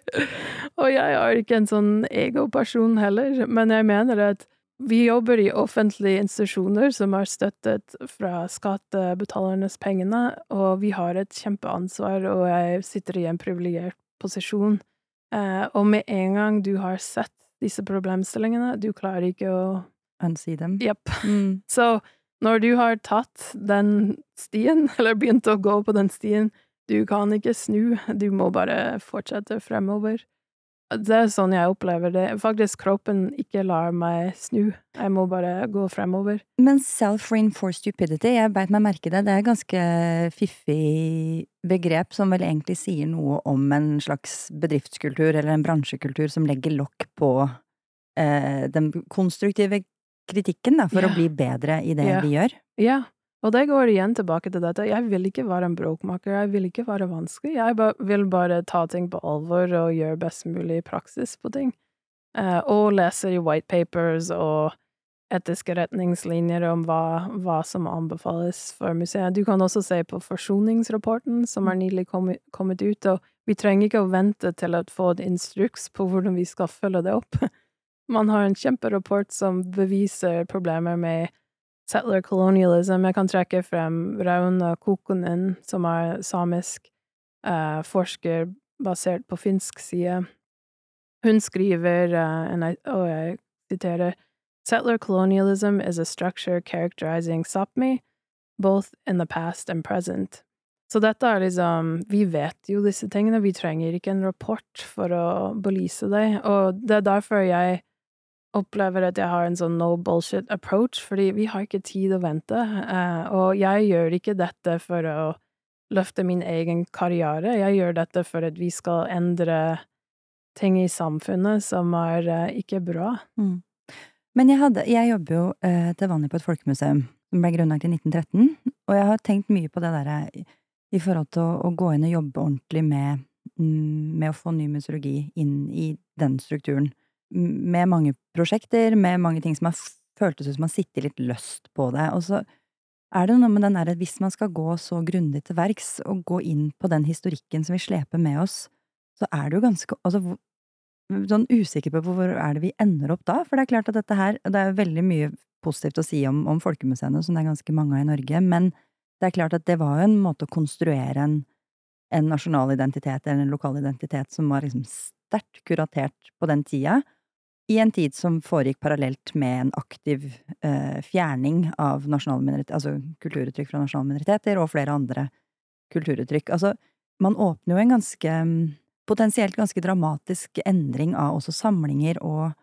B: Og jeg er ikke en sånn egoperson heller, men jeg mener at vi jobber i offentlige institusjoner som er støttet fra skattebetalernes pengene, og vi har et kjempeansvar, og jeg sitter i en privilegert posisjon. Eh, og med en gang du har sett disse problemstillingene, du klarer ikke å
A: Unsee dem.
B: Jepp. Mm. Så når du har tatt den stien, eller begynt å gå på den stien, du kan ikke snu, du må bare fortsette fremover. Det er sånn jeg opplever det. Faktisk, kroppen ikke lar meg snu. Jeg må bare gå fremover.
A: Men self-reinforced stupidity, jeg beit meg merke det, det er et ganske fiffig begrep som vel egentlig sier noe om en slags bedriftskultur eller en bransjekultur som legger lokk på eh, den konstruktive kritikken, da, for yeah. å bli bedre i det yeah. vi gjør.
B: Ja, og det går igjen tilbake til dette, jeg vil ikke være en bråkmaker, jeg vil ikke være vanskelig, jeg vil bare ta ting på alvor og gjøre best mulig praksis på ting. Uh, og lese i white papers og etiske retningslinjer om hva, hva, som anbefales for museet. Du kan også se på forsoningsrapporten som er nylig kommet, kommet ut, og vi trenger ikke å vente til å få et instruks på hvordan vi skal følge det opp. Man har en kjemperapport som beviser problemer med settler colonialism. Jeg kan trekke frem Rauna Kokonen, som er samisk uh, forsker basert på finsk side. Hun skriver, uh, og jeg siterer, Settler colonialism is a structure characterizing Sápmi, both in the past and present. Så dette er liksom Vi vet jo disse tingene, vi trenger ikke en rapport for å belyse det, og det er derfor jeg opplever at jeg har en sånn no bullshit approach, fordi vi har ikke tid å vente, uh, og jeg gjør ikke dette for å løfte min egen karriere, jeg gjør dette for at vi skal endre ting i samfunnet som er uh, ikke bra. Mm.
A: Men jeg, hadde, jeg jobber jo uh, til vanlig på et folkemuseum som ble grunnlagt i 1913, og jeg har tenkt mye på det derre i forhold til å, å, gå inn og jobbe ordentlig med, mm, med å få ny museologi inn i den strukturen med mange prosjekter, med mange ting som har føltes ut som man sitter litt løst på det. Og så er det noe med den derre hvis man skal gå så grundig til verks og gå inn på den historikken som vi sleper med oss, så er det jo ganske altså, sånn usikker på hvor er det vi ender opp da, for det er klart at dette her Det er veldig mye positivt å si om, om folkemuseene, som det er ganske mange av i Norge, men det er klart at det var jo en måte å konstruere en, en nasjonal identitet eller en lokal identitet som var liksom sterkt kuratert på den tida, i en tid som foregikk parallelt med en aktiv eh, fjerning av altså kulturuttrykk fra nasjonale minoriteter, og flere andre kulturuttrykk. Altså, man åpner jo en ganske potensielt ganske dramatisk endring av også samlinger og,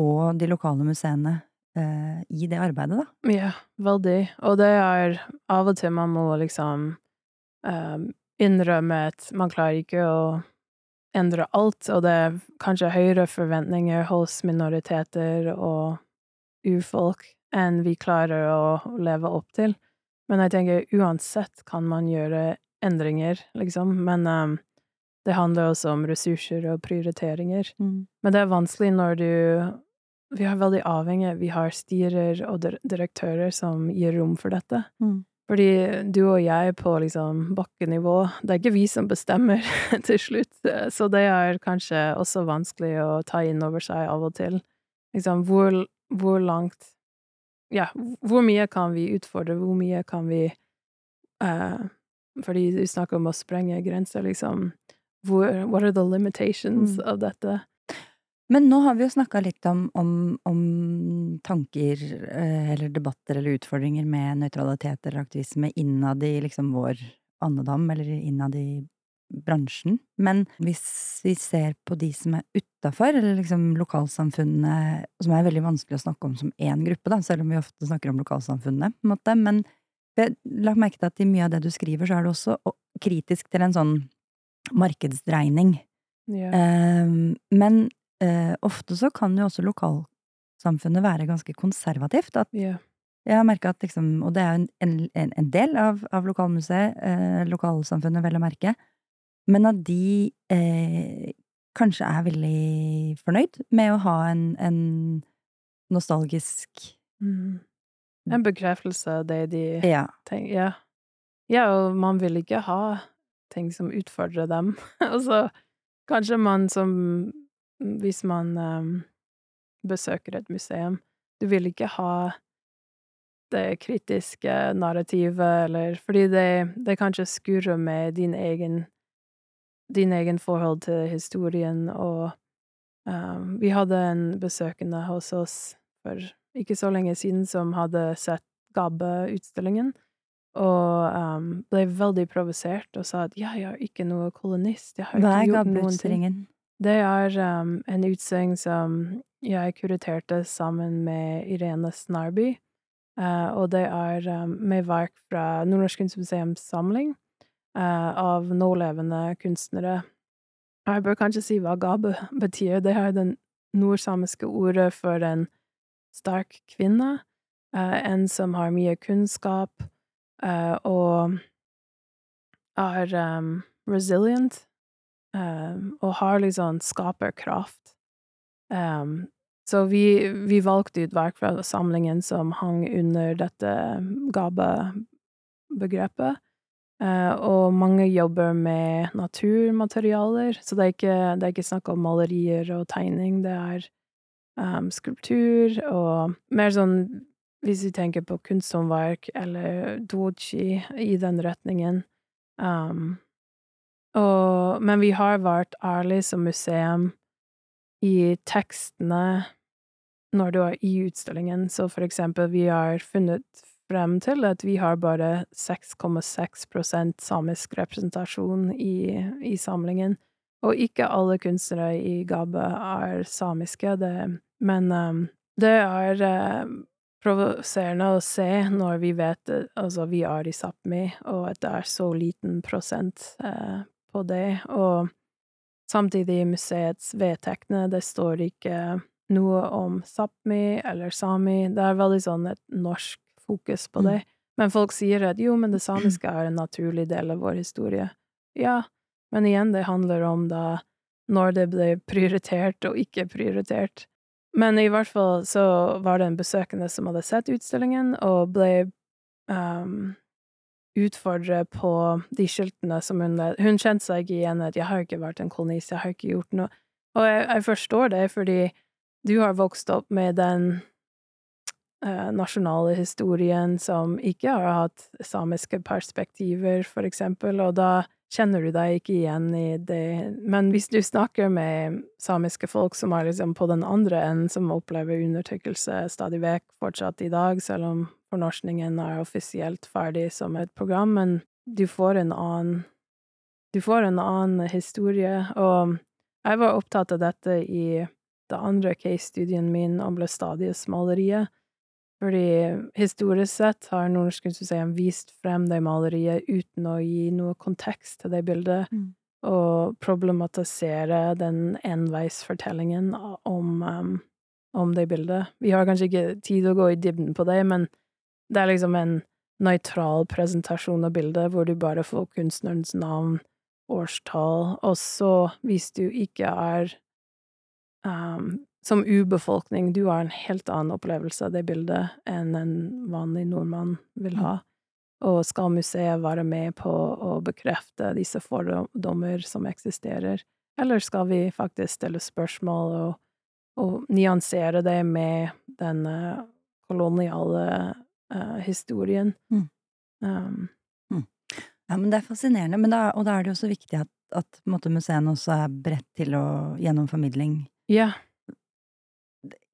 A: og de lokale museene eh, i det arbeidet, da.
B: Ja, veldig. Og det er av og til man må liksom eh, innrømme at man klarer ikke å endre alt, og det er kanskje høyere forventninger hos minoriteter og urfolk enn vi klarer å leve opp til. Men jeg tenker uansett kan man gjøre endringer, liksom. Men um, det handler også om ressurser og prioriteringer. Mm. Men det er vanskelig når du Vi er veldig avhengig. Vi har styrer og direktører som gir rom for dette. Mm. Fordi du og jeg på liksom bakkenivå, det er ikke vi som bestemmer til slutt. Så det er kanskje også vanskelig å ta inn over seg av og til. Liksom, hvor, hvor langt Ja, hvor mye kan vi utfordre? Hvor mye kan vi uh, Fordi du snakker om å sprenge grenser, liksom hvor, What are the limitations mm. av dette?
A: Men nå har vi jo snakka litt om, om, om tanker eh, eller debatter eller utfordringer med nøytralitet eller aktivisme innad i liksom vår andedam, eller innad i bransjen. Men hvis vi ser på de som er utafor, eller liksom lokalsamfunnet, som er veldig vanskelig å snakke om som én gruppe, da, selv om vi ofte snakker om lokalsamfunnet, på en måte, men lagt merke til at i mye av det du skriver, så er du også kritisk til en sånn markedsdreining. Yeah. Um, men ofte så kan jo også lokalsamfunnet være ganske konservativt. At yeah. Jeg har merka at liksom Og det er jo en, en, en, del av, av lokalmuseet, eh, lokalsamfunnet, vel å merke. Men at de eh, kanskje er veldig fornøyd med å ha en, en nostalgisk mm.
B: En bekreftelse av det de ja. tenker Ja. Ja, og man vil ikke ha ting som utfordrer dem. altså, kanskje man som Hvis man um, besøker et museum, du vil ikke ha det kritiske narrativet, eller fordi det, det kanskje skurrer med din egen din egen forhold til historien, og um, vi hadde en besøkende hos oss for ikke så lenge siden som hadde sett Gabbe-utstillingen, og um, ble veldig provosert og sa at ja, jeg er ikke noe kolonist, jeg har
A: Hva
B: ikke
A: gjort noen ting.
B: Det er um, en utstilling som jeg kuraterte sammen med Irene Snarby, uh, og det er um, med verk fra Nordnorsk kunstmuseums samling uh, av nålevende kunstnere. Jeg bør kanskje si hva gabe betyr. Det er det nordsamiske ordet for en sterk kvinne, uh, en som har mye kunnskap, og er um, resilient, um, og har liksom skaperkraft. Um, så vi, vi, valgte ut verk fra samlingen som hang under dette gabebegrepet. Uh, og mange jobber med naturmaterialer, så det er ikke, det er ikke snakk om malerier og tegning, det er um, skulptur og mer sånn hvis vi tenker på kunsthåndverk eller doji i den retningen. Um, og, men vi har vært ærlige som museum i tekstene når du er i utstillingen, så for eksempel, vi har funnet frem til at vi har bare 6,6% samisk representasjon i, i, samlingen. Og ikke alle kunstnere i Gabe er samiske, det, men um, det er uh, provoserende å se når vi vet Altså, vi er i Sápmi, og at det er så liten prosent eh, på det, og samtidig i museets vedtekter det står ikke noe om Sápmi eller sami, det er veldig sånn et norsk fokus på mm. det. Men folk sier at jo, men det samiske er en naturlig del av vår historie. Ja, men igjen, det handler om da når det ble prioritert og ikke prioritert. Men i hvert fall så var det en besøkende som hadde sett utstillingen, og ble um, utfordret på de skiltene som hun Hun kjente seg ikke igjen at 'jeg har ikke vært en kolonist, jeg har ikke gjort noe'. Og jeg, jeg forstår det, fordi du har vokst opp med den eh, nasjonale historien som ikke har hatt samiske perspektiver, for eksempel, og da kjenner du deg ikke igjen i det. Men hvis du snakker med samiske folk som er liksom på den andre enden, som opplever undertrykkelse stadig vekk fortsatt i dag, selv om fornorskningen er offisielt ferdig som et program, men du får en annen Du får en annen historie, og jeg var opptatt av dette i det andre case-studien min om Blestadius-maleriet, fordi historisk sett har Nordnorsk Kunstmuseum vist frem det maleriet uten å gi noe kontekst til det bildet,
A: Mm.
B: og problematisere den enveisfortellingen om, um, om det bildet. Vi har kanskje ikke tid å gå i dybden på det, men det er liksom en nøytral presentasjon av bildet, hvor du bare får kunstnerens navn, årstall, og så, hvis du ikke er um, som urbefolkning, du har en helt annen opplevelse av det bildet enn en vanlig nordmann vil ha. Og skal museet være med på å bekrefte disse fordommer som eksisterer, eller skal vi faktisk stille spørsmål og, og nyansere det med den uh, koloniale uh, historien?
A: Mm.
B: Um,
A: Ja, men det er fascinerende, men da, og da er det jo så viktig at, at måte, museene også er beredt til å gjennom formidling
B: ja.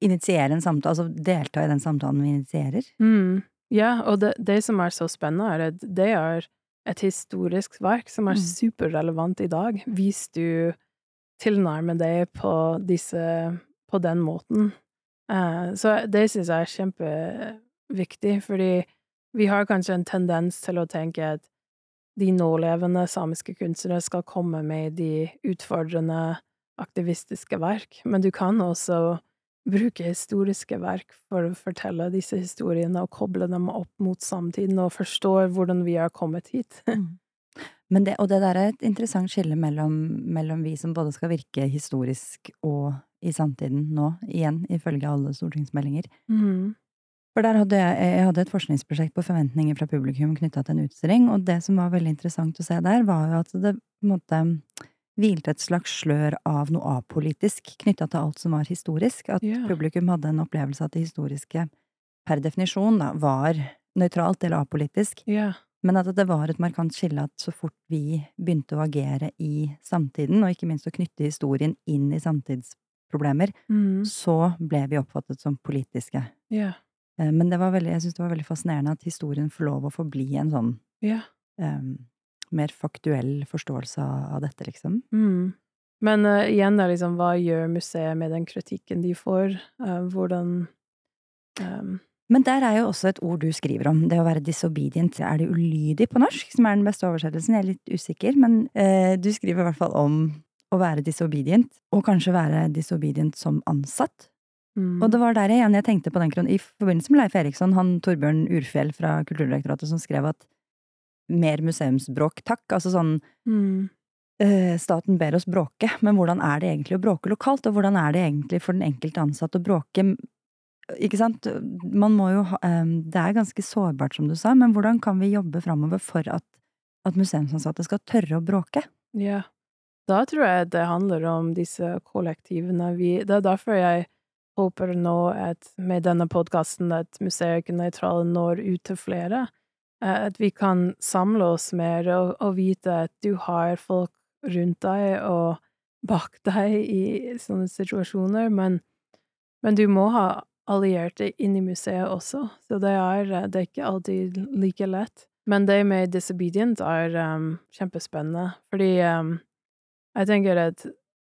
A: initiere en samtale, altså delta i den samtalen vi initierer.
B: Mm. Ja, og det, det som er så spennende, er at det er et historisk verk som er
A: Mm.
B: superrelevant i dag, hvis du tilnærmer deg på disse på den måten. Uh, så det syns jeg er kjempeviktig, fordi vi har kanskje en tendens til å tenke at de nålevende samiske kunstnere skal komme med de utfordrende aktivistiske verk, men du kan også bruke historiske verk for å fortelle disse historiene og koble dem opp mot samtiden og forstå hvordan vi har kommet hit.
A: Men det, og det der er et interessant skille mellom, mellom vi som både skal virke historisk og i samtiden nå, igjen, ifølge alle stortingsmeldinger.
B: Mm.
A: For der hadde jeg, jeg hadde et forskningsprosjekt på forventninger fra publikum knytta til en utstilling, og det som var veldig interessant å se der, var jo at det på en måte hvilte et slags slør av noe apolitisk knytta til alt som var historisk. At
B: yeah.
A: publikum hadde en opplevelse av at det historiske per definisjon da, var nøytralt eller apolitisk,
B: Yeah.
A: men at det var et markant skille at så fort vi begynte å agere i samtiden, og ikke minst å knytte historien inn i samtidsproblemer,
B: Mm.
A: så ble vi oppfattet som politiske.
B: Ja.
A: Eh, Men det var veldig, jeg synes det var veldig fascinerende at historien får lov å forbli en sånn
B: Ja.
A: um, mer faktuell forståelse av dette, liksom.
B: Mm. Men uh, igjen, da, liksom, hva gjør museet med den kritikken de får? Uh, hvordan um,
A: Men der er jo også et ord du skriver om, det å være disobedient. Er det ulydig på norsk, som er den beste oversettelsen? Jeg er litt usikker, men eh, du skriver i hvert fall om å være disobedient, og kanskje være disobedient som ansatt.
B: Mm.
A: Og det var der igjen jeg tenkte på den kronen, i forbindelse med Leif Eriksson, han Torbjørn Urfjell fra Kulturdirektoratet som skrev at mer museumsbråk, takk. Altså sånn
B: mm.
A: øh, staten ber oss bråke, men hvordan er det egentlig å bråke lokalt, og hvordan er det egentlig for den enkelte ansatte å bråke? Ikke sant? Man må jo ha øh, Det er ganske sårbart, som du sa, men hvordan kan vi jobbe framover for at, at museumsansatte skal tørre å bråke?
B: Ja. Da tror jeg det handler om disse kollektivene vi Det er derfor jeg håper nå at med denne podkasten at nøytrale når ut til flere. Eh, At vi kan samle oss mer og, og vite at du har folk rundt deg og bak deg i sånne situasjoner, men, men du må ha allierte inn i museet også, så det er, det er ikke alltid like lett. Men det med disobedient er um, kjempespennende, fordi um, jeg tenker at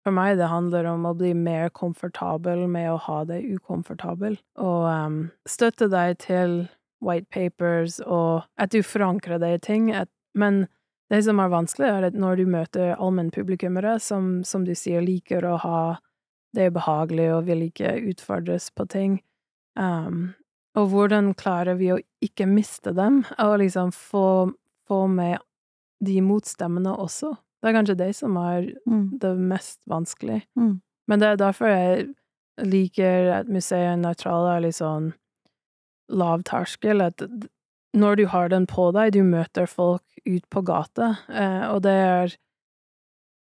B: for meg det handler om å bli mer komfortabel med å ha det ukomfortabel, og um, støtte deg til white papers, og at du forankrer deg i ting, at, men det som er vanskelig, er at når du møter allmennpublikummere som, som du sier, liker å ha det behagelig og vil ikke utfordres på ting, um, og hvordan klarer vi å ikke miste dem, og liksom få, få med de motstemmene også? Det er kanskje det som er det mest vanskelig.
A: Mm.
B: Men det er derfor jeg liker at museet er nøytrale, er litt sånn lav terskel, at når du har den på deg, du møter folk ut på gata, eh, og det er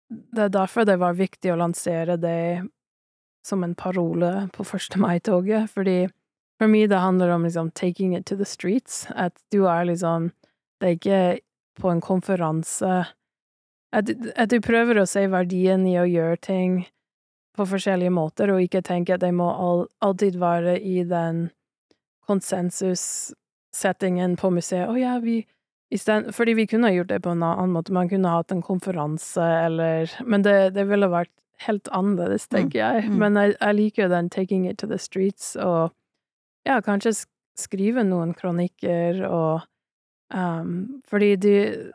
B: Det er derfor det var viktig å lansere det som en parole på 1. mai-toget, fordi for meg det handler om liksom taking it to the streets, at du er liksom Det er ikke på en konferanse At, at du prøver å se verdien i å gjøre ting på forskjellige måter, og ikke tenke at det må all, alltid være i den konsensussettingen på museet. 'Å ja, vi Sted, fordi vi kunne gjort det på en annen måte. Man kunne hatt en konferanse eller Men det, det ville vært helt annerledes, tenker jeg.
A: mm.
B: Men jeg, jeg liker den 'taking it to the streets' og ja, kanskje skrive noen kronikker og um, Fordi de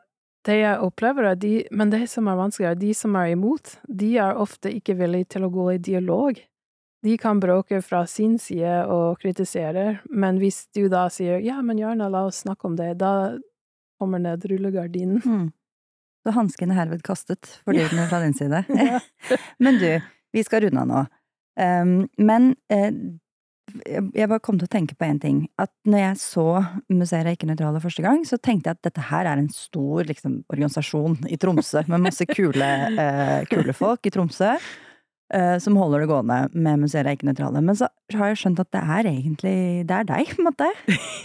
B: det jeg opplever, er de Men det som er vanskelig, er de som er imot, de er ofte ikke villige til å gå i dialog. De kan bråke fra sin side og kritisere, men hvis du da sier 'ja, men gjerne la oss snakke om det', da kommer ned rullegardinen.
A: Mm. Så hansken er herved kastet, for fordyrende fra din side. Men du, vi skal runde av nå. Um, men eh, jeg bare kom til å tenke på én ting. At når jeg så Museer er ikke nøytrale første gang, så tenkte jeg at dette her er en stor liksom, organisasjon i Tromsø, med masse kule, eh, kule folk i Tromsø. eh, som holder det gående med Museer er ikke nøytrale. Men så har jeg skjønt at det er egentlig Det er deg, på en måte.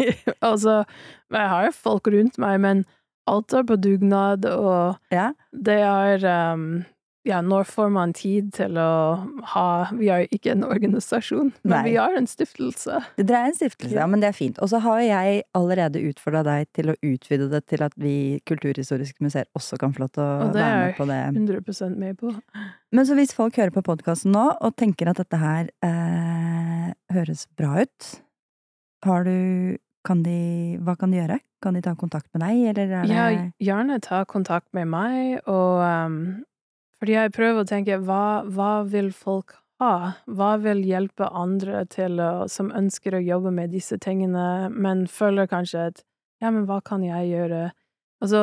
B: altså, jeg har jo folk rundt meg, men alt er på dugnad, og
A: Ja.
B: det er um, Ja, når får man tid til å ha Vi er ikke en organisasjon, men
A: Nei.
B: vi har en stiftelse.
A: Det er en stiftelse, ja, men det er fint. Og så har jeg allerede utfordra deg til å utvide det til at vi kulturhistoriske museer også kan få lov til å være
B: er
A: med på det.
B: Og det er jeg 100% med på.
A: Men så hvis folk hører på podkasten nå og tenker at dette her eh, høres bra ut, har du kan de, Hva kan de gjøre? Kan de ta kontakt med deg, eller er det
B: Ja, gjerne ta kontakt med meg, og um, fordi jeg prøver å tenke hva, hva vil folk ha? Hva vil hjelpe andre til å, som ønsker å jobbe med disse tingene, men føler kanskje at ja, men hva kan jeg gjøre? Altså,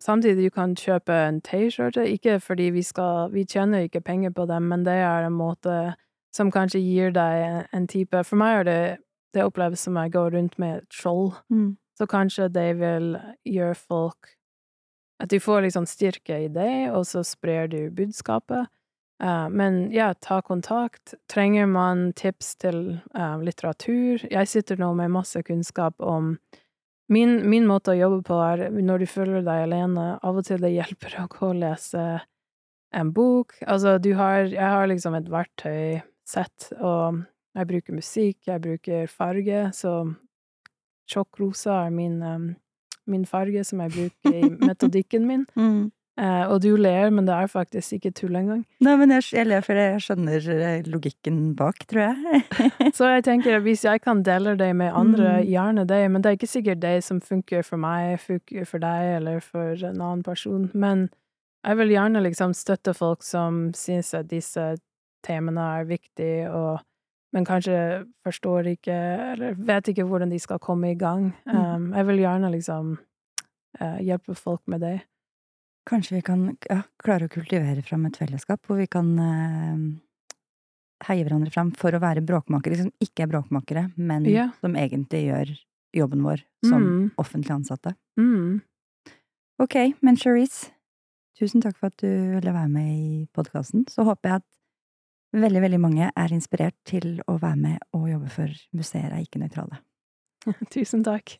B: samtidig du kan kjøpe en T-skjorte, ikke fordi vi skal Vi tjener ikke penger på dem, men det er en måte som kanskje gir deg en, type For meg er det det oppleves som jeg går rundt med et skjold.
A: Mm.
B: Så kanskje det vil gjøre folk At du får liksom styrke i det, og så sprer du budskapet. Uh, men ja, ta kontakt. Trenger man tips til uh, litteratur? Jeg sitter nå med masse kunnskap om Min, min måte å jobbe på er når du føler deg alene, av og til det hjelper å gå og lese en bok. Altså, du har Jeg har liksom et verktøysett, og jeg bruker musikk, jeg bruker farge, så tjukk rosa er min, em, min farge som jeg bruker i metodikken min.
A: Mm.
B: Eh, og du ler, men det er faktisk ikke tull engang.
A: Nei, men jeg, jeg ler fordi jeg skjønner eh, logikken bak, tror jeg.
B: Så jeg tenker at hvis jeg kan dele det med andre,
A: Mm.
B: gjerne det, men det er ikke sikkert det som funker for meg, funker for deg eller for en annen person. Men jeg vil gjerne liksom støtte folk som syns at disse temaene er viktige, og, men kanskje forstår ikke, eller vet ikke hvordan de skal komme i gang.
A: Mm.
B: Um, jeg vil gjerne liksom uh, hjelpe folk med det.
A: Kanskje vi kan ja, klare å kultivere fram et fellesskap hvor vi kan uh, heie hverandre fram for å være bråkmakere som ikke er bråkmakere, men
B: yeah.
A: som egentlig gjør jobben vår som
B: Mm.
A: offentlig ansatte.
B: Mm.
A: Ok, men Cherise, tusen takk for at du ville være med i podkasten. Så håper jeg at veldig, veldig mange er inspirert til å være med og jobbe for museer er ikke nøytrale.
B: Tusen takk.